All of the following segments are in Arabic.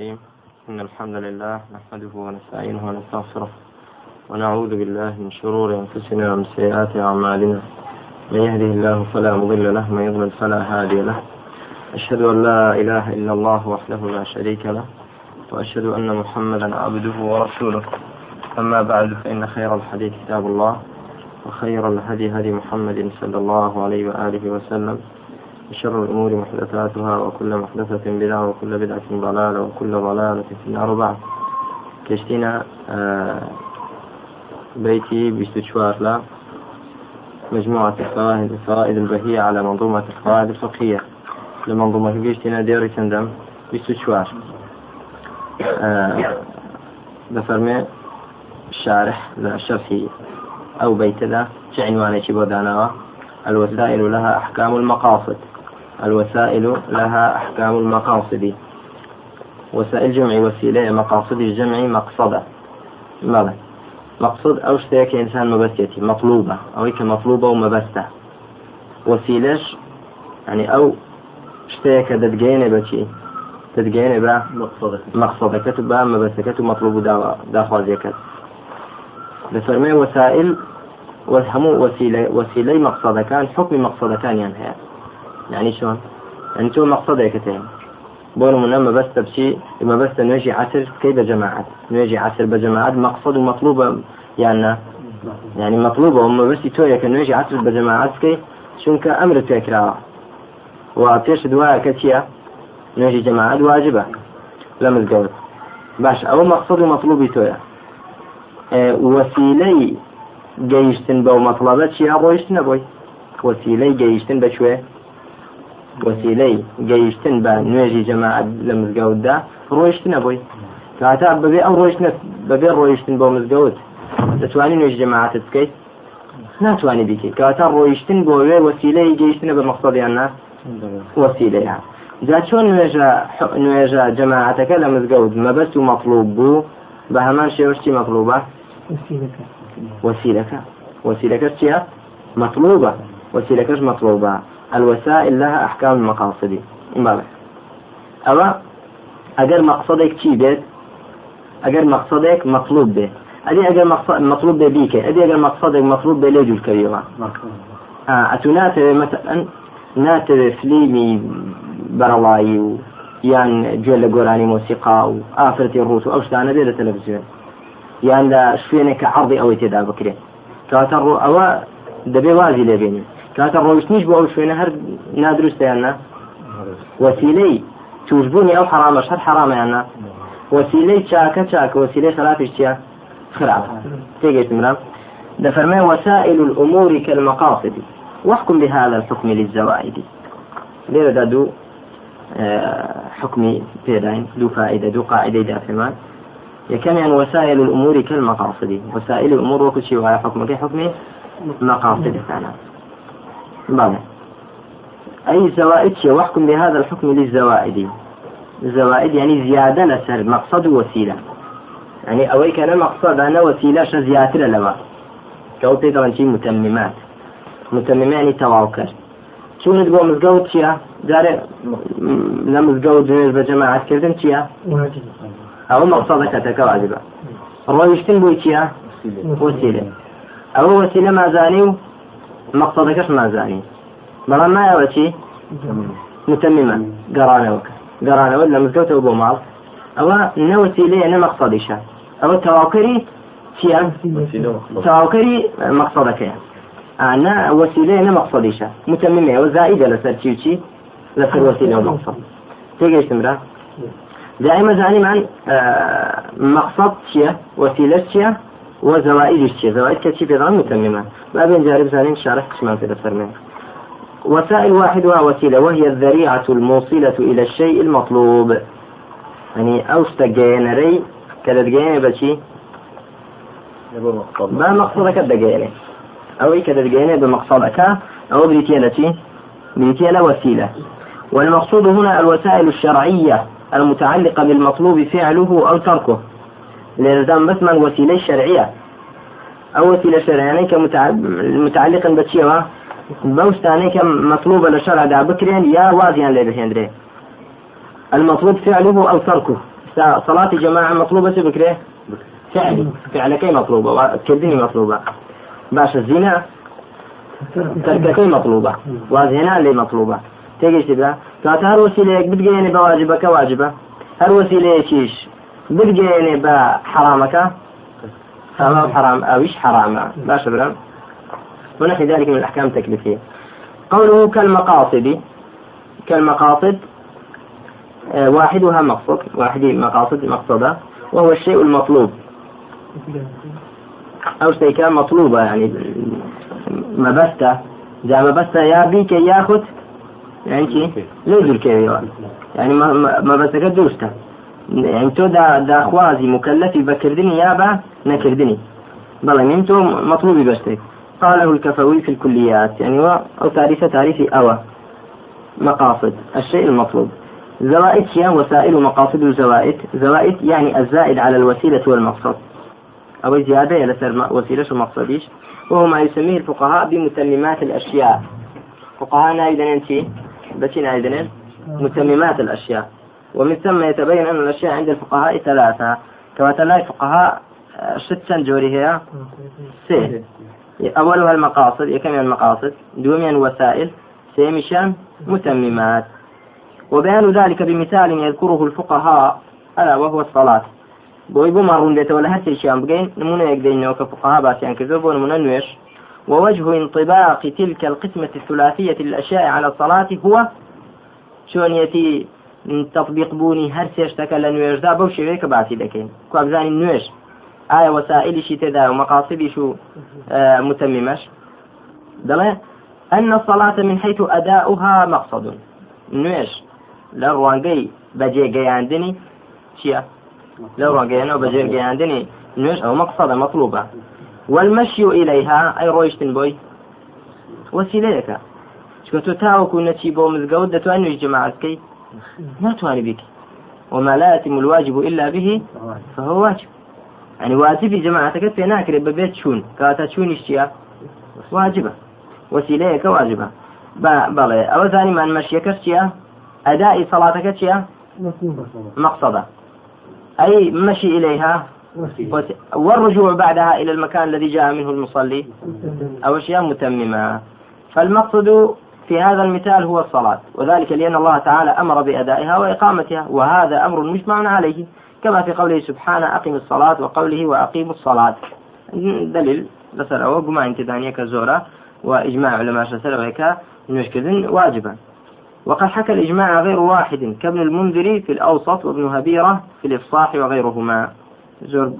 الرحيم. إن الحمد لله نحمده ونستعينه ونستغفره ونعوذ بالله من شرور أنفسنا ومن سيئات أعمالنا. من يهده الله فلا مضل له من يضلل فلا هادي له. أشهد أن لا إله إلا الله وحده لا شريك له وأشهد أن محمدا عبده ورسوله. أما بعد فإن خير الحديث كتاب الله وخير الهدي هدي محمد صلى الله عليه وآله وسلم. وشر الأمور محدثاتها وكل محدثة بدعة وكل بدعة ضلالة وكل ضلالة في النار. بعد كشتنا آه، بيتي بيستشوار لا مجموعة الفوائد الفوائد البهية على منظومة القواعد الفقهية. لمنظومة بيشتنا ديري تندم بيستشوار آه بفرمي الشارح لا شرحي أو بيت ذا عنواني بودانا الوسائل لها أحكام المقاصد. الوسائل لها أحكام المقاصد. وسائل جمع وسيلة مقاصد الجمع مقصدة. ماذا؟ مقصود أو شتيك إنسان مبستي مطلوبة. أو مطلوبة ومبستة. وسيلش يعني أو شتيك دتجيني بشي. تدجيني با مقصدك مقصدك تبا مبستك مطلوب داخل لفرمي وسائل وهمو وسيلة وسيلة مقصدة كان حكم مقصدة كان يعني يعني شلون؟ يعني تو مقصدك كتير بون من أما بس تبشي إما بس نجي عسر كيف جماعات نجي عسر بجماعات مقصد ومطلوبة يعني يعني مطلوبة. وما بس تويا نجي عسر بجماعات كي شنك أمر تكرار وبيش دواء كتيا نجي جماعات واجبة. لم الجوز باش أو مقصد ومطلوب تويا آه وسيلي جيشتن بو مطلبات شيا رويشتن بوي وسيلي جيشتن بشوي وسیلەی گەیشتن بە نوێژی جەماعەت لە مزگەوتدا ڕۆیشتنە بووی کاتا بەبێ ئەو ڕۆیشتە بەبێ ڕۆیشتن بۆ مزگەوت دەتوانانی نوێژ جەماعەتت بکەیت؟ ناتوانانی بیکەیت. کاتا ڕۆیشتن بۆ وێ وسیلەی گەیشتنە بە مەقصدیان نا؟ وسیلەیان جا چۆن نوێژە نوێژە جەماعەتەکە لە مزگەوت؟ مەبەست و مەطلوب بوو؟ بە هەمان شێوەشتی مەطلوبە؟ وسیلەکە. وسیلەکە. چیە مطلوبة وسيلكش مطلوبة الوسائل لها أحكام المقاصد. بله. أو أجر مقصدك شي بيت أجر مقصدك مطلوب به أدي أجر مقصد مطلوب به بيك أدي أجر مقصدك مطلوب به ليجو الكريمة آه أتناتر مثلا ناتر فليمي برلاي و یان گوێ لە گۆرانی مۆسیقا و ئافرەتی ڕوت و ئەو شتانە بێ لە تەلەڤزیۆن. یان لە شوێنێک کە عڕضی ئەوەی تێدا بکرێت. کاتە ڕۆ ئەوە دەبێ وازی لێبێنی کاتە ڕۆیشتنیش بۆ ئەو شوێنە هەر نادروستیاننا وەسیلەی توشبوونی ئەو حرامەش هەر حرامەیاننا وەسیلەی چاکە چاکە وەسیلەی خلافش چیە؟ خراپ تيجي مرام. دفرمي وسائل الأمور كالمقاصد. واحكم بهذا الحكم للزوائد. ليه دو حكمي بيداين دو فائدة دو قاعدة دافمان يكم يعني وسائل الأمور كالمقاصد. وسائل الأمور وكل شيء وهي حكم حكمي مقاصد كانت بلى أي زوائد واحكم بهذا الحكم للزوائد. الزوائد يعني زيادة لسر مقصد وسيلة. يعني أوي كان مقصد أنا وسيلة زيادة لما كوتي طبعا شيء متممات. متممات يعني تواوكر. شو نتبو مزقوت شيا دار لا مزقوت بالنسبة جماعة كردن شيا أو مقصدك تكواجبة رويشتن بوي شيا وسيلة. أو وسيلة ما زاني مقصدكش ما زاني بەڵام نایەوە چی؟ متمما گەڕانەوە گەڕانەوە لە مزگەوتەوە بۆ ماڵ. ئەوە نەوەسیلەیە نە مەقصدیشە ئەوە تەواوکەری چیان تەواوکەری مەقصدەکەیە ئانا وسیلەیە نە مەقصدیشە متممە ئەوە زائیدە لەسەر چی چی؟ لەسەر وسیلە و مەقصد تێگەیشتمرا دائما زاني مقصد چییە؟ وسيلة چییە؟ وزوائد چییە زوائد كتشي في ظن متممة ما بين جارب زانين شارح كشمان في دفتر وسائل واحدها وسيلة وهي الذريعة الموصلة إلى الشيء المطلوب. يعني أوستا جينري كذا جيني بشي ما مقصدك الدجيني أو كذا جيني بمقصدك أو بريتيلتي بريتيلة وسيلة والمقصود هنا الوسائل الشرعية المتعلقة بالمطلوب فعله أو تركه لێرزان بەسمان وەسیلەی شەرعیە. ئەو وەسیلە شەرعیانەی کە متعلقن بە چیەوە؟ بەوستانەی کە مەطلوبە لە شەرعدا بکرێن یا وازیان لێ بهێندرێ. المطلوب فعله أو تركه. صلاة جماعة مطلوبة بكره فعلي فعلكي مطلوبة وكردني مطلوبة باش الزنا تركەکەی مەطلوبە وازێنا لێ مەطلوبە تێگەشتی بە کات هەر وسیلەیەک بگەێنێ بە واجبەکە واجبە. هەر وسیلەیەکیش بگەێنێ بە حرامەکە حرام؟ أويش حرام؟ باش برام ونحو ذلك من الأحكام التكليفية. قوله كالمقاصد. كالمقاصد آه، واحدها مقصد واحد مقاصد مقصدة وهو الشيء المطلوب. أو شيء كان مطلوبة يعني مەبەستە جا مەبەستە یا بیکە یاخود یانکی لێ دوورکەویەوە ینی مەبەستەکە درستە يعني تۆ داخوازی مكلفي بكردني يا با نكردني بەڵێ من تۆ مطلوبي بەشتێک قاله الكفوي في الكليات يعني هو أو تعريف تعريف أوى مقاصد الشيء المطلوب. زوائد هي وسائل مقاصد الزوائد زوائد. يعني الزائد على الوسيلة والمقصد. أو زيادة لسر وسيلة ومقصديش وهو ما يسميه الفقهاء بمتممات الأشياء فقهاء نايدن شيء بس نايدن متممات الأشياء ومن ثم يتبين أن الأشياء عند الفقهاء ثلاثة. كما تلاقي فقهاء شتا جوري هي سه أولها المقاصد يكمل المقاصد؟ دوميا وسائل. سيمشان متممات. وبيان ذلك بمثال يذكره الفقهاء ألا وهو الصلاة. بۆی بۆ ماڕوون بێتەوە لە هەرچێکیان بگەین نمونە یەکدەینەوە کە فقها باسییان کردو بۆ نمونە نوێش ووجه انطباق تلك القسمة الثلاثية للأشياء على الصلاة هو شونيتي تطبیق بوونی هەر سێشتەکە لە نوێژدا بەو شێوەیە کە باسی دەکەین. کوابزانین نوێژ. ئایا وەسائلشی تێدا و مەقاصدیش و متەمیمەش؟ دەڵێ أن الصلاة من حيث أداؤها مقصد نوێژ لە ڕوانگەی بەجێگەیاندنی چییە؟ لە ڕوانگەیانەوە بەجێگەیاندنی نوێژ ئەو مەقصدە مەطلوبە. والمشي إليها أي ڕۆیشتن بۆی؟ وسیلەیەەکە چکە تۆ تاوەکو نەچی بۆ مزگەوت دەتوان نوێژ جماعتکەی ناتوانانی بیکە وما لا يتم الواجب إلا به فهو واجب. يعني واجب جماعتك في ناكر ببيت شون. كاتا شون إشتيا. واجبة. وسيلة واجبة. بلى. أو ثاني من مشيك اشتيا أداء صلاتك اشتيا مقصدة. أي مشي إليها. والرجوع بعدها إلى المكان الذي جاء منه المصلي. أو أشياء متممة. فالمقصد في هذا المثال هو الصلاة وذلك لأن الله تعالى أمر بأدائها وإقامتها وهذا أمر مجمع عليه كما في قوله سبحانه أقم الصلاة وقوله وأقيموا الصلاة. دليل لسر أو قما انت دانيك زورة وإجماع علماء سلف هيك نشكذن واجبا. وقد حكى الإجماع غير واحد كابن المنذر في الأوسط وابن هبيرة في الإفصاح وغيرهما. زور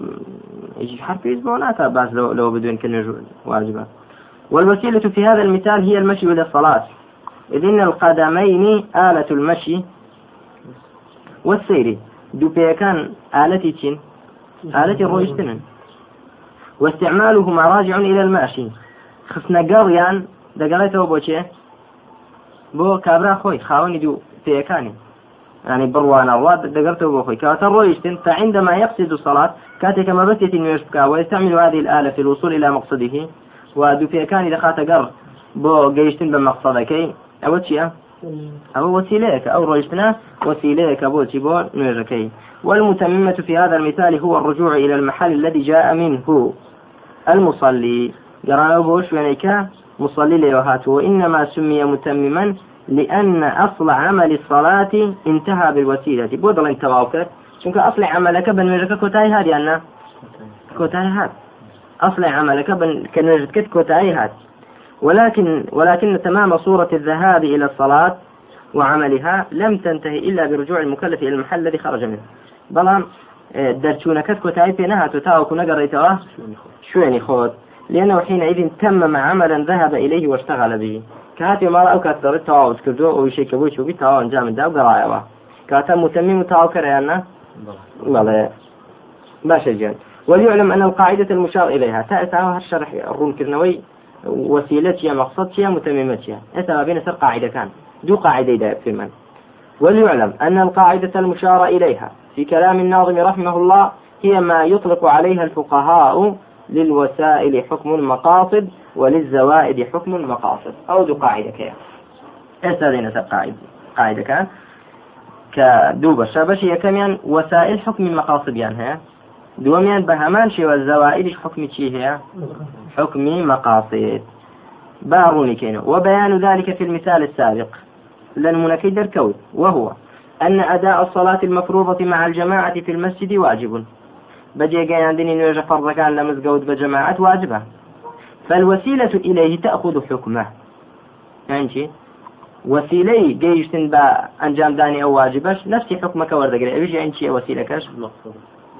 يجي حرف يزبونات بس لو, لو بدون كلمة واجبة. والوسيلة في هذا المثال هي المشي إلى الصلاة. إذ إن القدمين آلة المشي والسير. دو كان آلة تشين. آلة رويشتن واستعمالهما راجع إلى الماشي. خصنا قريان دقالته بوشيه بۆ کابرا خۆی خاوەنی دوو پێیەکانی يعني بروان الله دقرته بخوي كاتر فعندما يقصد الصلاة كاتك ما بس يتم يشبكا ويستعمل هذه الآلة في الوصول إلى مقصده. ودو في كان دخات قر بو جيشتن بمقصدك. أو تشيا أو وسيليك. أو رويشتنا وسيليك أبو تشيبو نيركي. والمتممة في هذا المثال هو الرجوع إلى المحل الذي جاء منه. المصلي. قرأنا بوش يعني مصلي ليوهات وإنما سمي متمما لأن أصل عمل الصلاة انتهى بالوسيلة. بودل انت واوكر شنك أصل عملك بنوجك كوتاي هاد يعني كوتاي هاد. أصل عملك بن كنوجك كوتاي هاد. ولكن ولكن تمام صورة الذهاب إلى الصلاة وعملها لم تنتهي إلا برجوع المكلف إلى المحل الذي خرج منه. بلام درچونەکەت کۆتایی پێ نهاتۆ تاوەکو نەگەڕێیتەوە شوێنی خۆت لأنه حينئذ تمم عملا ذهب إليه واشتغل به. كاتي ما أو كات دارت تواوز كردو أو شيء كبوش وبي تواو أنجام دا وقرايوا كاتا متمم تواو كريانا بلى باشا جان. وليعلم أن القاعدة المشار إليها. تأتى الشرح الروم كرنوي. وسيلتها مقصدتها متممتها. أتى بين سر قاعدة كان دو قاعدة دا في من وليعلم أن القاعدة المشار إليها في كلام الناظم رحمه الله هي ما يطلق عليها الفقهاء للوسائل حكم المقاصد وللزوائد حكم المقاصد. أو ذو قاعدة كيا استاذين قاعدة قاعدة كان. كدوبة شابش يكميان وسائل حكم مقاصد يعني دوميان بهمان شي والزوائد حكم شي هي؟ حكم مقاصد. باروني كينو. وبيان ذلك في المثال السابق. لن منكدر كوي وهو أن أداء الصلاة المفروضة مع الجماعة في المسجد واجب. بجي عندني نوجه فرض كان لمزقود بجماعة واجبة. فالوسيلة إليه تأخذ حكمه. يعني وسيلة جيشتن با أنجام داني أو واجبش نفس حكمك وردقري. أبيش يعني شيء وسيلة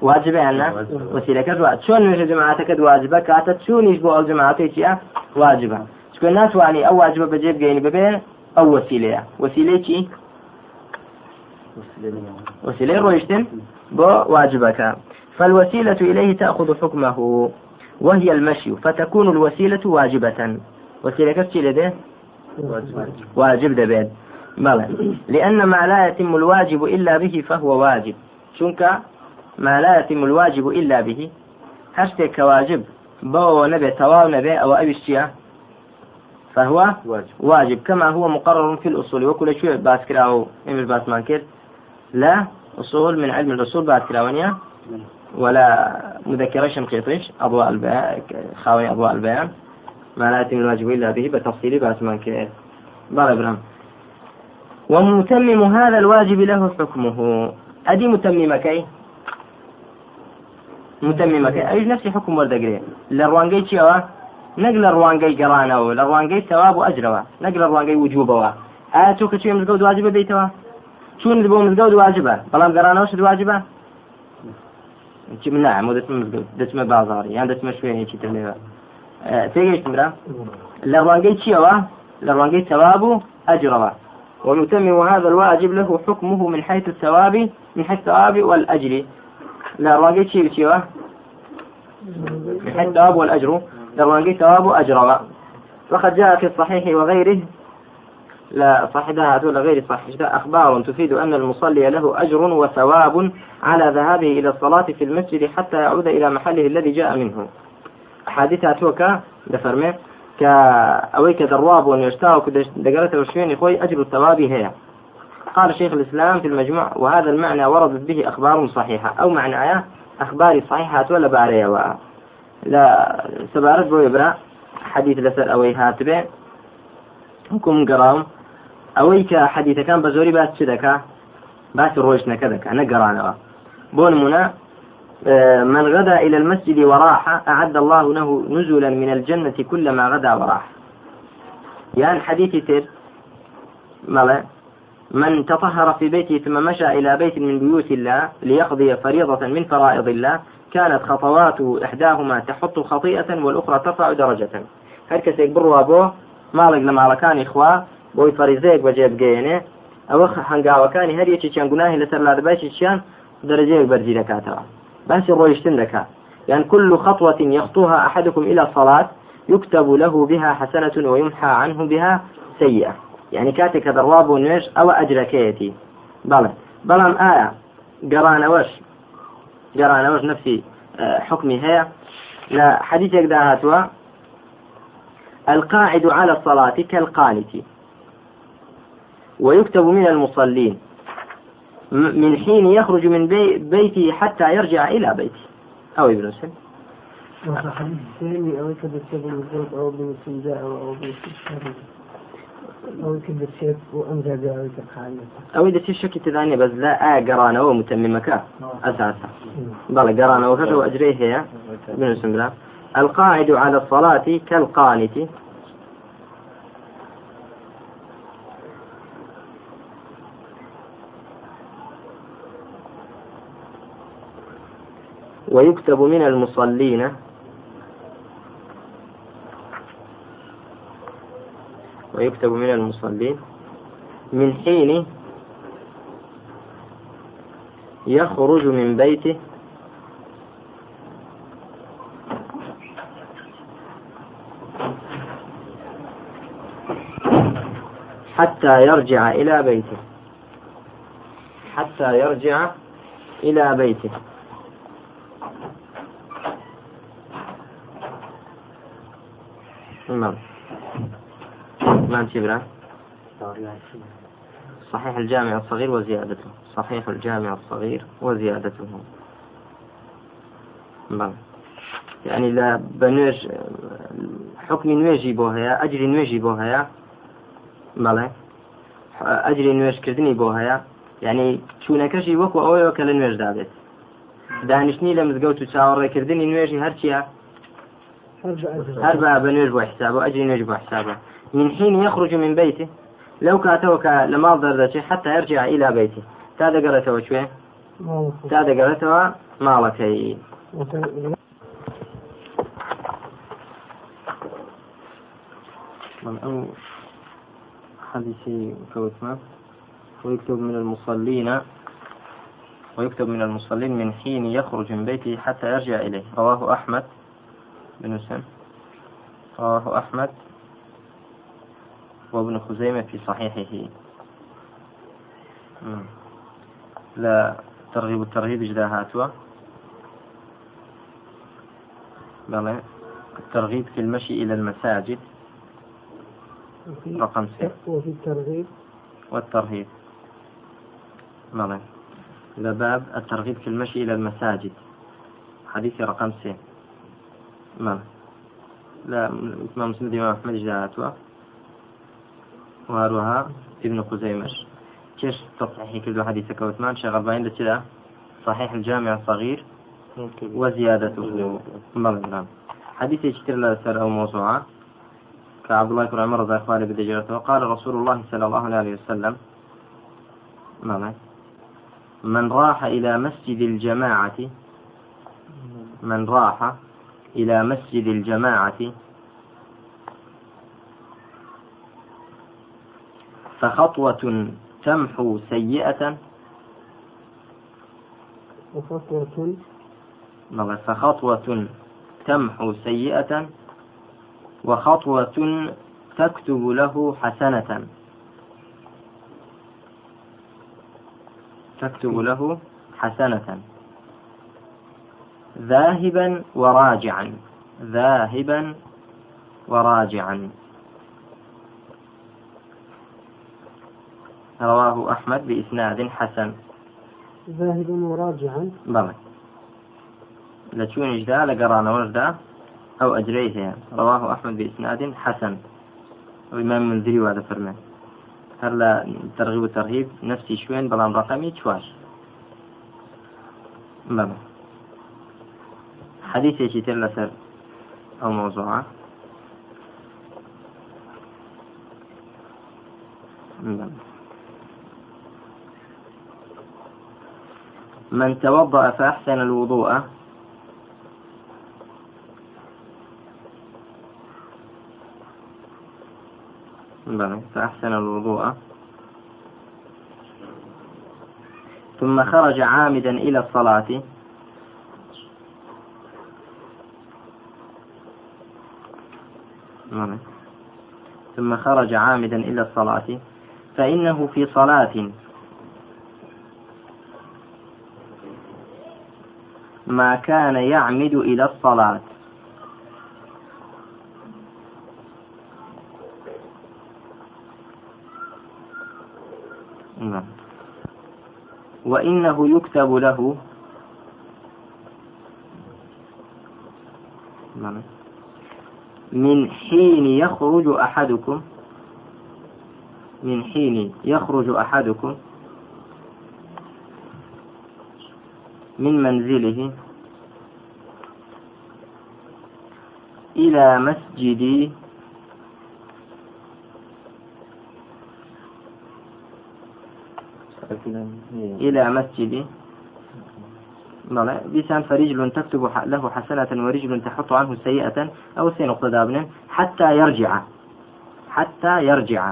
كش واجبة يعني وسيلة كش واجب. شون نجي جماعتك واجبة كاتت شون يجبو أو جماعتك واجبة. شكون الناس واني أو واجبة بجيب جيني ببيه أو وسيلة وسيلة شي وسيلة رويشتن بو واجبك فالوسيلة إليه تأخذ حكمه وهي المشي فتكون الوسيلة واجبة وسيلة كفتي لديه واجب دبيت بلى لأن ما لا يتم الواجب إلا به فهو واجب. شنك ما لا يتم الواجب إلا به. هشتك واجب بو نبي تواو نبي أو أبي الشيء فهو واجب. واجب. كما هو مقرر في الأصول. وكل شيء باسكرا أو إمر باس مانكر لا أصول من علم الأصول باسكرا ونيا ولا مذكرة شنقيطيش أضواء البيان خاوي أضواء البيان ما لا يتم الواجب إلا به. بتفصيل بأسمان كير بارا برام. ومتمم هذا الواجب له حكمه. أدي متمم كي؟ متمم كي أي نفس حكم وردقري. لروانجي تشيوا نقل الروانجي قرانه لروانجي ثواب وأجروا. نقل الروانجي وجوبوا. آتو كتشي مزقود واجبة بيتوا؟ شون دبو مزقود واجبة بلام قرانه وش واجبة نعم ودسم مزقود دسم بازاري يعني دسم شوية شي تلميذ تيجي مرا لروانجي تشيوا لروانجي ثواب أجروا ويتمم هذا الواجب له حكمه من حيث الثواب من حيث الثواب والأجر. لروانجي تشيوا تشيوا من حيث الثواب والأجر. لروانجي ثواب أجروا وقد جاء في الصحيح وغيره. لا صحيحها ولا غير صحيح. أخبار تفيد أن المصلي له أجر وثواب على ذهابه إلى الصلاة في المسجد حتى يعود إلى محله الذي جاء منه. أحاديث هاتوكا دفرمي كأويك كدرواب ونشتاو دقرته وشوين خوي أجر الثواب هي. قال شيخ الإسلام في المجموع وهذا المعنى وردت به أخبار صحيحة أو معنى آية أخبار صحيحة ولا بارية. لا سبارت بو يبرا حديث لسر أوي هاتبه. حكم قرام؟ أوي كحديث كان بزوري باس شدكا باس روش نكدكا نقرانا بون منا من غدا إلى المسجد وراح أعد الله له نزلا من الجنة كلما غدا وراح. يعني حديث تر ملا من تطهر في بيته ثم مشى إلى بيت من بيوت الله ليقضي فريضة من فرائض الله كانت خطوات إحداهما تحط خطيئة والأخرى ترفع درجة. هركس يكبروا بۆ ماڵێک لە ماڵەکانی خوا بۆی فەریزەیەک بەجێ بگەێنێ ئەوە هەنگاوەکانی هەر یەکی چەند گوناهی لەسەر لادباشی چیان دەرەجەیەک بەرزی دەکاتەوە. بس رويشتن لك يعني كل خطوة يخطوها أحدكم إلى الصلاة يكتب له بها حسنة ويمحى عنه بها سيئة. يعني ضراب ونش أو أجر كيتي. بلى. بلى آية. قرانا وش؟ قرانا وش نفسي آه، حكمي هي. لا حديث هاتوا. القاعد على الصلاة كالقانت. ويكتب من المصلين. من حين يخرج من بي بيته حتى يرجع إلى بيته. أو ابن الثاني أو يكبر شيء بالمفروض أو بالاستنجاء أو أو يكبر شيء وأمزع بها أو إذا تشك تداني بس لا آه قرانا ومتممك أساسا بل قرانا وكذا وأجريه هي؟ ابن سن القاعد على الصلاة كالقانت. ويكتب من المصلين. ويكتب من المصلين. من حين يخرج من بيته. حتى يرجع إلى بيته. حتى يرجع إلى بيته. نعم. نعم شبرا صحيح الجامع الصغير وزيادته. صحيح الجامع الصغير وزيادته. بله يعني لا بنوێژ حکمی نوێژی بۆ هەیە ئەجری نوێژی بۆ هەیە بەڵێ ئەجری نوێژکردنی بۆ هەیە یعنی چوونەکەشی وەکو ئەوەیەوە کە لە نوێژدا بێت دانیشتنی لە مزگەوت و چاوەڕێکردنی نوێژی هەرچیە هەر بە بە نوێژ بۆ حسابە ئەجری نوێژ بۆ حسابە من حين يخرج من بيته. لو كاتوك لما ضرتي حتى يرجع إلى بيته. تا دقرته شوي؟ تا دقرته مالكي من أو حديثي كوتما ويكتب من المصلين. ويكتب من المصلين من حين يخرج من بيته حتى يرجع إليه. رواه أحمد بن سن رواه أحمد وابن خزيمة في صحيحه. لا ترغيب الترهيب اجداهاتوا بلى الترغيب في المشي إلى المساجد. رقم ستة. وفي الترغيب. والترهيب. بلى لباب الترغيب في المشي إلى المساجد. حديث رقم بلى لا إمام مسلم إمام أحمد اجداهاتوا وهروها ابن خزيمش كيش تصحيحي كل حديث كوتمان شغل باين لتلا صحيح الجامع الصغير وزيادته. نعم حديث يشتر له سر أو موضوعة كعبد الله بن عمر رضي الله عنه بدجرته وقال رسول الله صلى الله عليه وسلم نعم. من راح إلى مسجد الجماعة من راح إلى مسجد الجماعة فخطوة تمحو سيئة. وخطوة فخطوة تمحو سيئة. وخطوة تكتب له حسنة. تكتب له حسنة. ذاهبا وراجعا. ذاهبا وراجعا. رواه أحمد بإسناد حسن. ذاهبا وراجعا بلى لتشون دا لقرانا وجدا أو أجريه رواه أحمد بإسناد حسن. وإمام منذري وهذا فرمان هلا ترغيب وترهيب؟ نفسي شوين بلان رقمي تشواش بلى حديث يشي لسر أو موضوعة. بلى من توضأ فأحسن الوضوء. فأحسن الوضوء. ثم خرج عامدا إلى الصلاة. ثم خرج عامدا إلى الصلاة. فإنه في صلاة. ما كان يعمد إلى الصلاة. وإنه يكتب له. من حين يخرج أحدكم من حين يخرج أحدكم من منزله إلى مسجد إلى مسجد. بسان فرجل تكتب له حسنة ورجل تحط عنه سيئة أو دابن حتى يرجع. حتى يرجع.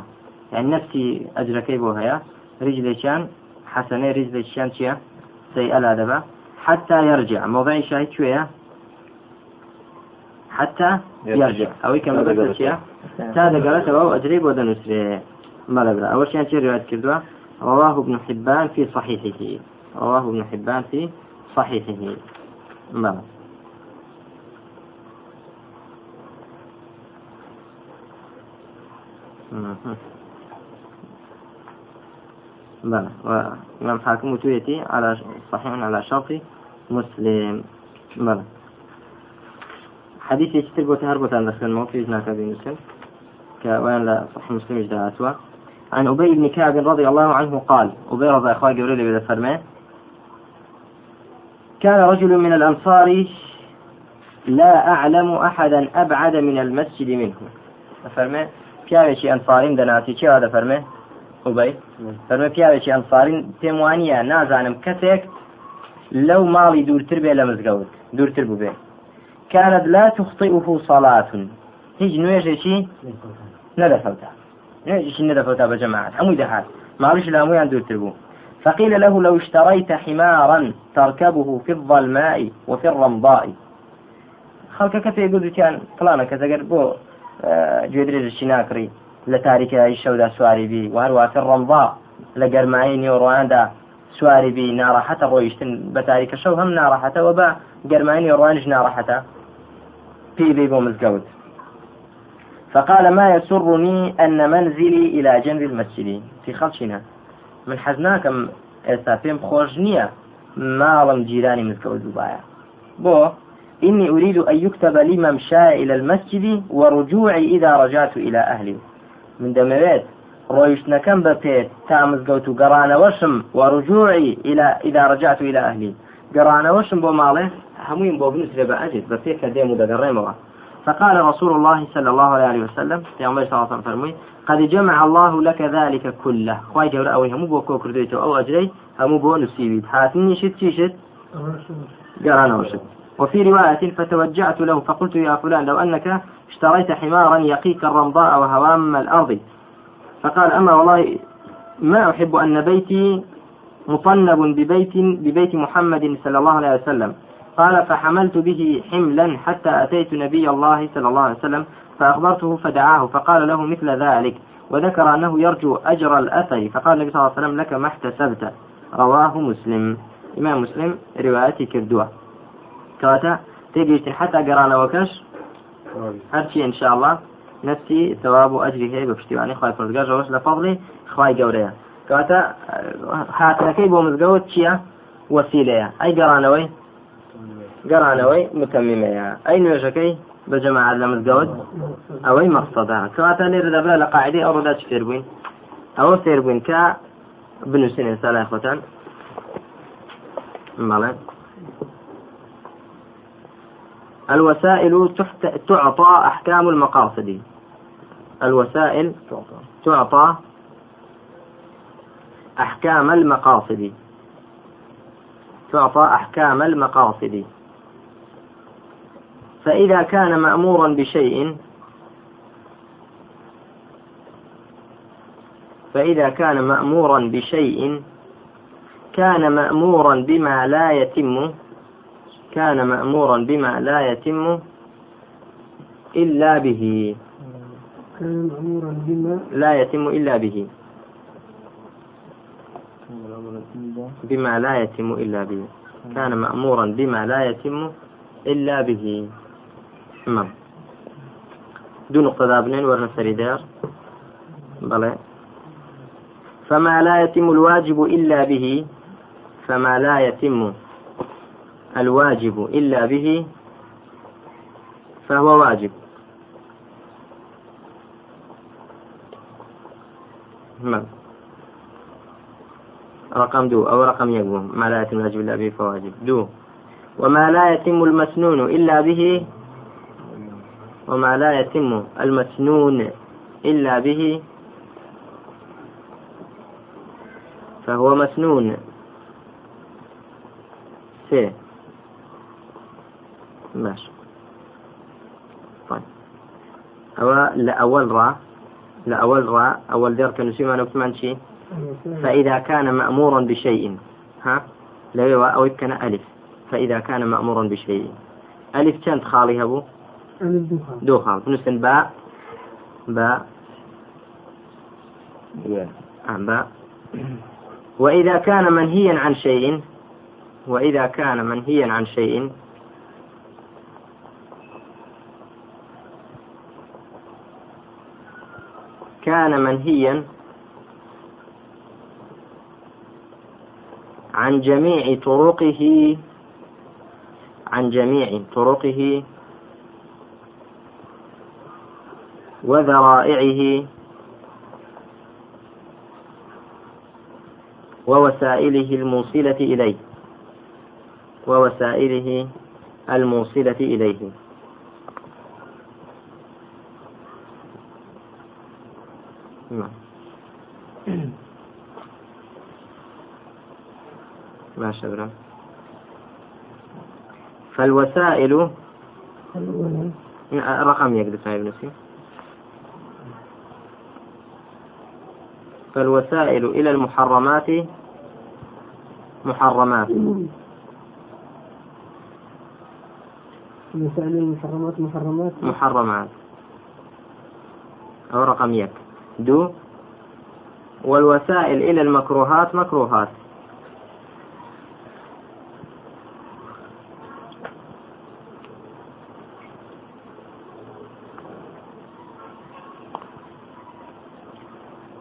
يعني نفسي أجر كيبوها رجل شان حسنة رجل شان سيئة لا دبا. حتى يرجع. موضع شاهد شوية. حتى يرجع. أو كما قلت شيء تا قالت أو أجريب ودا نسري. ما بلا أول شيء شيء رواية كردوا رواه ابن حبان في صحيحه. رواه ابن حبان في صحيحه. بلى بلى وإمام حاكم وتويتي على صحيح على شرط مسلم. بلى حديث يشتر بوت هربوت عن دخل الموت في جناك أبي مسلم كوان لا صح مسلم إجداء عن أبي بن كعب رضي الله عنه قال أبي رضي أخوة جوريلي بذا فرمان كان رجل من الأنصار لا أعلم أحدا أبعد من المسجد منه. فرمان پیاوێکی ئەنفاریم دەناسی چێوا دەفەرمێ وبەی فەرمە پیاوێکی ئەنفارین پێم وانە نازانم کەسێک لەو ماڵی دوورتر بێ لە مزگەوت. دوورتر بوو كانت لا تخطئه صلاة. هیچ نوێژێکی نەدەفەوتا. نوێژێکی نەدەفەوتا بجماعة هەمووی دەهات. ماڵیش لە هەمویان دوورتر بوو. فقيل له لو اشتريت حمارا تركبه في الظلماء وفي الرمضاء. خەڵکەکە پێگوتیان فلانە کە ئەگەر بۆ گوێدرێژێکی ناکڕی لە تاریکایی شەودا سواری بی. وارواتە ڕەمضا لە گەرمایی نێوڕواندا سواری بی ناڕەحەتە ڕۆیشتن بە تاریکە شەو هەم ناڕەحەتەوە بە گەرمانی ڕوانش ناڕەحەتە پێی بێ بۆ مزگەوت فقال ما يسرني أن منزلي إلى جنب المسجد. في خلشنا من حزناكم ئێستا پێم خۆش نییە ماڵم جیرانی مزگەوت دووبایە بۆ إني أريد أن يكتب لي ممشاي إلى المسجد ورجوعي إذا رجعت إلى أهلي. من دمويت. ڕۆیشتنەکەم بە پێ تا مزگەوت و گەڕانەوەشم وەڕجوعی إذا رجعت إلى أهلي. گەڕانەوەشم بۆ ماڵێ هەمووی بۆ بنووسێ بە ئەجێت بە پێ کە دێم و دەگەڕێمەوە فقال رسول الله صلى الله عليه وسلم يا عمر صلى الله عليه وسلم قد جمع الله لك ذلك كله. خوای گەورە ئەو هەمووی بۆ کۆ کردیتەوە ئەو ئەجرەی هەمووی بۆ نووسیویت هاتنیشت و گەڕانەوەشت وفي رواية فتوجعت له فقلت يا فلان لو أنك اشتريت حمارا يقيك الرمضاء وهوام الأرض. فقال أما والله ما أحب أن بيتي مطنب ببيت ببيت محمد صلى الله عليه وسلم. قال فحملت به حملا حتى أتيت نبي الله صلى الله عليه وسلم فأخبرته فدعاه فقال له مثل ذلك وذكر أنه يرجو أجر الأثر. فقال النبي صلى الله عليه وسلم لك ما احتسبت. رواه مسلم. إمام مسلم روايتي كردوة. كواتا تيجي حتى قرانا وكش؟ هرشي إن شاء الله. نفسي ثواب وأجري هي بپشتیوانی خواهی پرزگار جوش لفضلی خواهی گەورەیە. کەواتە هاتنەکەی بۆ مزگەوت چییە؟ وەسیلەیە. ئەی گەڕانەوەی؟ گەڕانەوەی متەمیمەیە. ئەی نوێژەکەی بە جەماعات لە مزگەوت؟ ئەوەی مەقصەدا کەواتە لێرە دەبرا لە قاعدەی ئەو ڕۆدا چ فێر بووین؟ ئەوە فێر بووین کە بنووسین ئێستا لای خۆتان. مەڵێ الوسائل تعطى أحكام المقاصد. الوسائل تعطى أحكام المقاصد. تعطى أحكام المقاصد. فإذا كان مأمورا بشيء فإذا كان مأمورا بشيء كان مأمورا بما لا يتم كان مأمورا بما لا يتم إلا به. كان مأمورا بما لا يتم إلا به. بما لا يتم إلا به. كان مأمورا بما لا يتم إلا به. نعم. دون نقطة دابنين ورنا سريدار. بلى. فما لا يتم الواجب إلا به. فما لا يتم الواجب إلا به. فهو واجب. نعم. ڕەقەم دوو ئەوە ڕەقەم یەکەم. ما لا يتم الواجب إلا به فهو واجب دوو وما لا يتم المسنون إلا به وما لا يتم المسنون إلا به فهو مسنون. سي ماشي. طيب. أو لأول را لأول را أول دير كان يسمى نكتمان شيء. فإذا كان مأمورا بشيء ها؟ لا أو كان ألف. فإذا كان مأمورا بشيء. ألف كانت خالي هبو؟ دو خال نسن باء باء آه، باء وإذا كان منهيا عن شيء وإذا كان منهيا عن شيء كان منهيا عن جميع طرقه عن جميع طرقه وذرائعه ووسائله الموصلة إليه ووسائله الموصلة إليه. نعم. ما شبرا؟ فالوسائل رقم يقدر ابن نفسي فالوسائل إلى المحرمات محرمات. الوسائل المحرمات محرمات. محرمات. أو رقم يك. دو والوسائل إلى المكروهات مكروهات.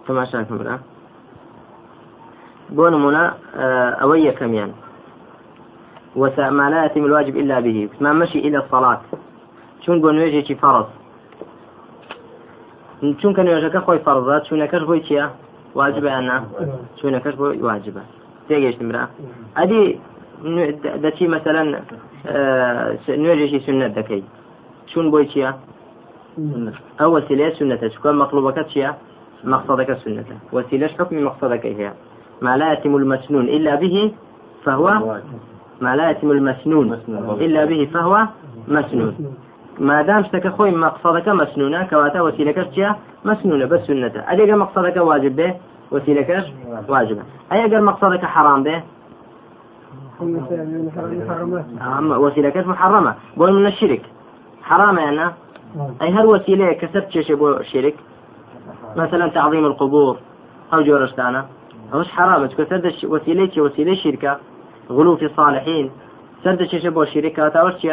كما شايفون الآن بۆ نمونە ئەوەی یەکەمیان ما لا يتم الواجب إلا به. ما مشي إلى الصلاة. چون بۆ نوێژێکی فەرز چونکە نوێژەکە خۆی فەرزە چوونەکەش بۆی چییە؟ واجبە یان نا چوونەکەش بۆ واجبە. تێگەشتم برا. ئەدی دەچی مەسەەن نوێژێکی سنت دەکەی. چون بۆی چییە؟ ئەو وسیلەیە سنتە. چکە مەقلوبەکە چییە؟ مقصدك سنته وسيلة حكم مقصدك هي ما لا يتم المسنون إلا به فهو ما لا يتم المسنون إلا به فهو مسنون. ما دام شتك خوي مقصدك مسنونة كواتا وسيلك چيا مسنونة بس سنة أدي مقصدك واجب به وسيلك واجبة أي أجر مقصدك حرام به وسيلك محرمة بقول من الشرك حرام يعني أي هل وسيلة كسبت شيء بو الشرك مثلا تعظيم القبور أو جورشتانا أوش حرام كسرد وسيلة وسيلة شركة غلو في الصالحين سرد شيء بو الشركات أوش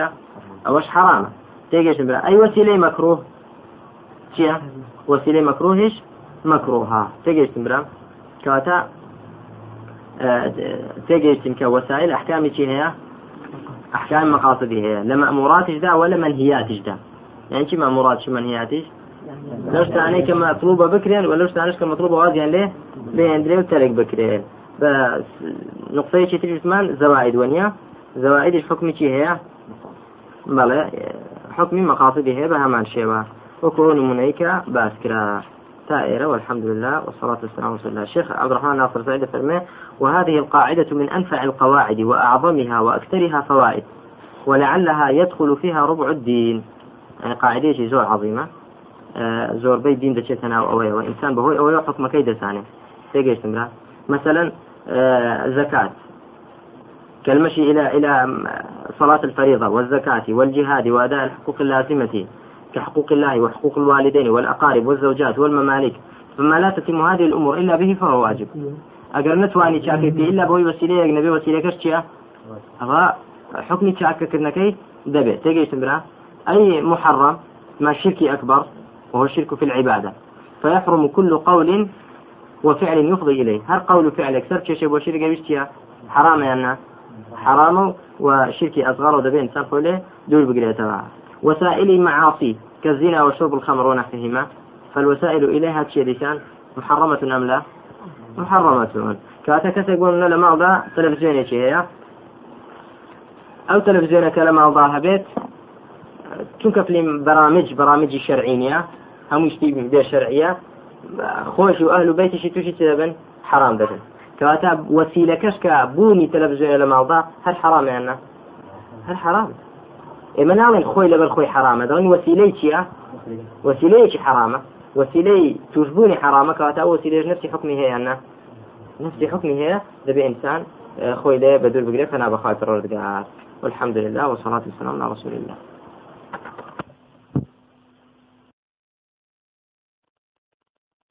أوش حرام تيجيش بلا أي وسيلة مكروه. شيء؟ وسيلة مكروهش مكروهة. تيجيش بلا كواتا تيجيش كوسائل أحكام شيء هي؟ أحكام مقاصدي هي. لمأمورات جدا ولا منهيات جدا يعني شو مأمورات شو منهيات لو شتاني كما مطلوبة بكرين؟ ولو شتانيش كمطلوبة وازيان ليه؟ بين دري وترك بكرين. بس نقطة شيء تجي ثمان زوائد ونيا زوائد الحكم شيء هي؟ بلى حكم مقاصده هي بهمان شيوا وكون منيكا باسكرا تائرة والحمد لله والصلاة والسلام على رسول الله. الشيخ عبد الرحمن ناصر سعيد فرمي وهذه القاعدة من أنفع القواعد وأعظمها وأكثرها فوائد ولعلها يدخل فيها ربع الدين. يعني قاعدة زور عظيمة. زۆربەی دین دەچێتە ناو ئەوەیەوە ئینسان بەهۆی ئەوەیە حکومەکەی دەزانێت تێگەیشتمرا مثلا زكاة. كالمشي إلى إلى صلاة الفريضة والزكاة والجهاد وأداء الحقوق اللازمة كحقوق الله وحقوق الوالدين والأقارب والزوجات والمماليك. فما لا تتم هذه الأمور إلا به فهو واجب. أجر نتواني شاكرتي إلا بوي وسيلة أجنبي وسيلة كشتيا هذا حكمي شاكر كرنكي دبي. تيجي تمرا أي محرم ما شركي أكبر وهو الشرك في العبادة. فيحرم كل قول وفعل يفضي إليه. هل قول وفعل أكثر شيء وشرك بيشتيا حرام يعني حرام وشرك أصغر ودبي إنسان قوله دول تبعها وسائل معاصي كالزنا وشرب الخمر ونحوهما. فالوسائل إليها تشيريشان محرمة أم لا؟ محرمة. كاتا كسا يقولون لما أضع تلفزيون هي أو تلفزيون كلام أضعها بيت تنكفلي برامج برامج شرعية هەموو شتی بێ شەرعە خۆش و ئەهل و بیتیشی تووشی چ دەبن حرام دەبن کەواتە وەسیلەکەش کە بوونی تەلەڤزیۆنە لە ماڵدا هەر حرامیاننا هەر حرام ئێمە ناڵێن خۆی لەبەر خۆی حرامە دەڵین وەسیلەی چییە وەسیلەیەکی حرامە وەسیلەی توشببوونی حرامە کەواتە وەسیلەش نفسی حکمی هەیەنا نفسی حکمی هەیە دەبێ ئینسان خۆی لێ بە دوور بگرێت فنا بەخوات ڕۆردگار والحمد لله والصلاة والسلام على رسول الله.